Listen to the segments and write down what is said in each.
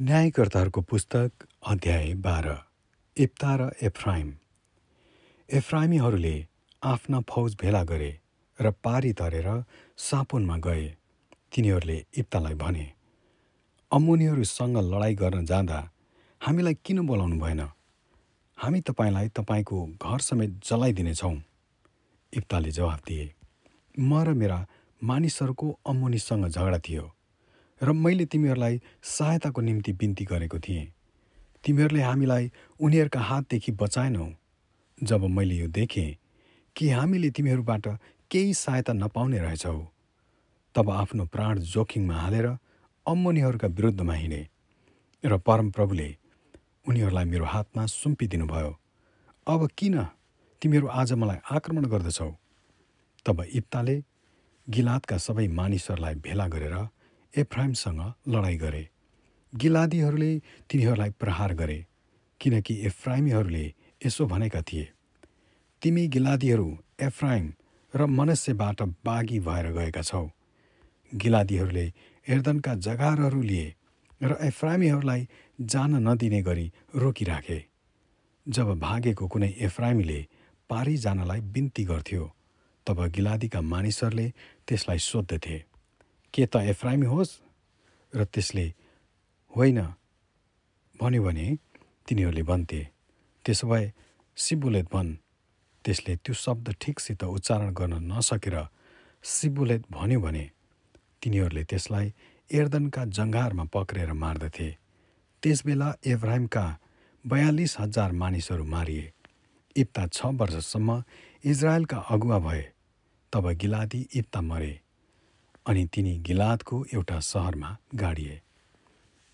न्यायकर्ताहरूको पुस्तक अध्याय बाह्र इप्ता र एफ्राइम। एफ्राइमीहरूले आफ्ना फौज भेला गरे र पारी तरेर सापोनमा गए। तिनीहरूले इप्तालाई भने अम्मुनीहरूसँग लडाईँ गर्न जाँदा हामीलाई किन बोलाउनु भएन? हामी तपाईँलाई तपाईँको घर समेत जलाइदिनेछौँ। इप्ताले जवाफ दिए म र मेरा मानिसहरूको अम्मुनीसँग झगडा थियो। र मैले तिमीहरूलाई सहायताको निम्ति बिन्ती गरेको थिएँ। तिमीहरूले हामीलाई उनीहरूका हातदेखि बचाएनौ जब मैले यो देखेँ कि हामीले तिमीहरूबाट केही सहायता नपाउने रहेछौ तब आफ्नो प्राण जोखिममा हालेर अम्मनीहरूका विरुद्धमा हिँडे र परमप्रभुले उनीहरूलाई मेरो हातमा सुम्पिदिनुभयो। अब किन तिमीहरू आज मलाई आक्रमण गर्दछौ? तब इप्ताले गिलादका सबै मानिसहरूलाई भेला गरेर एफ्राइमसँग लडाईँ गरे। गिलादीहरूले तिनीहरूलाई प्रहार गरे किनकि एफ्राइमीहरूले यसो भनेका थिए तिमी गिलादीहरू एफ्राइम र मनस्यबाट बागी भएर गएका छौ। गिलादीहरूले एर्दनका जगारहरू लिए र एफ्राइमीहरूलाई जान नदिने गरी रोकिराखे। जब भागेको कुनै एफ्राइमीले पारी जानलाई बिन्ती गर्थ्यो तब गिलादीका मानिसहरूले त्यसलाई सोद्धथे के त एफ्राइमी होस्? र त्यसले होइन भन्यो भने तिनीहरूले भन्थे त्यसो भए सिबुलेत भन्। त्यसले त्यो शब्द ठिकसित उच्चारण गर्न नसकेर सिबुलेत भन्यो भने तिनीहरूले त्यसलाई एर्दनका जङ्घारमा पक्रेर मार्दथे। त्यसबेला एभ्राइमका बयालिस हजार मानिसहरू मारिए। इप्ता छ वर्षसम्म इजरायलका अगुवा भए तब गिलादी इप्ता मरे। अनि तिनी गिलादको एउटा सहरमा गाडिए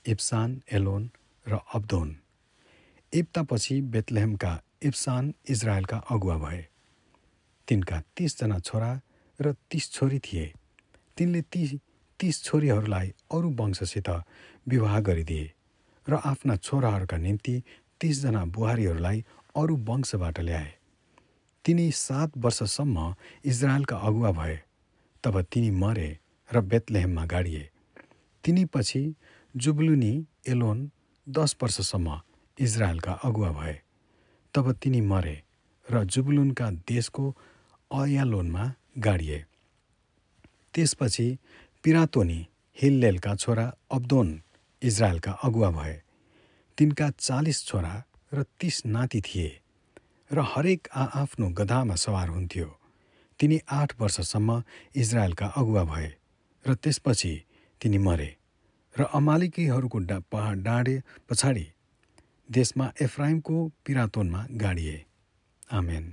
इप्सान एलोन र अब्दोन। इप्तापछि बेतलेहमका इप्सान इजरायलका अगुवा भए। तिनका तिसजना छोरा र तिस छोरी थिए। तिनले ती तिस छोरीहरूलाई अरू वंशसित विवाह गरिदिए र आफ्ना छोराहरूका निम्ति तिसजना बुहारीहरूलाई अरू वंशबाट ल्याए। तिनी सात वर्षसम्म इजरायलका अगुवा भए। तब तिनी मरे र बेतलेहममा गाडिए। तिनी पछि जुबलुनी एलोन दस वर्षसम्म इजरायलका अगुवा भए। तब तिनी मरे र जुबलुनका देशको अयालोनमा गाडिए। त्यसपछि पिरातोनी हिल्लेलका छोरा अब्दोन इजरायलका अगुवा भए। तिनका चालिस छोरा र तिस नाति थिए र हरेक आआफ्नो गधामा सवार हुन्थ्यो। तिनी आठ वर्षसम्म इजरायलका अगुवा भए। र त्यसपछि तिनी मरे र अमालिकीहरूको डा पहाड डाँडे पछाडि देशमा एफ्राइमको पिरातोनमा गाडिए। आमेन।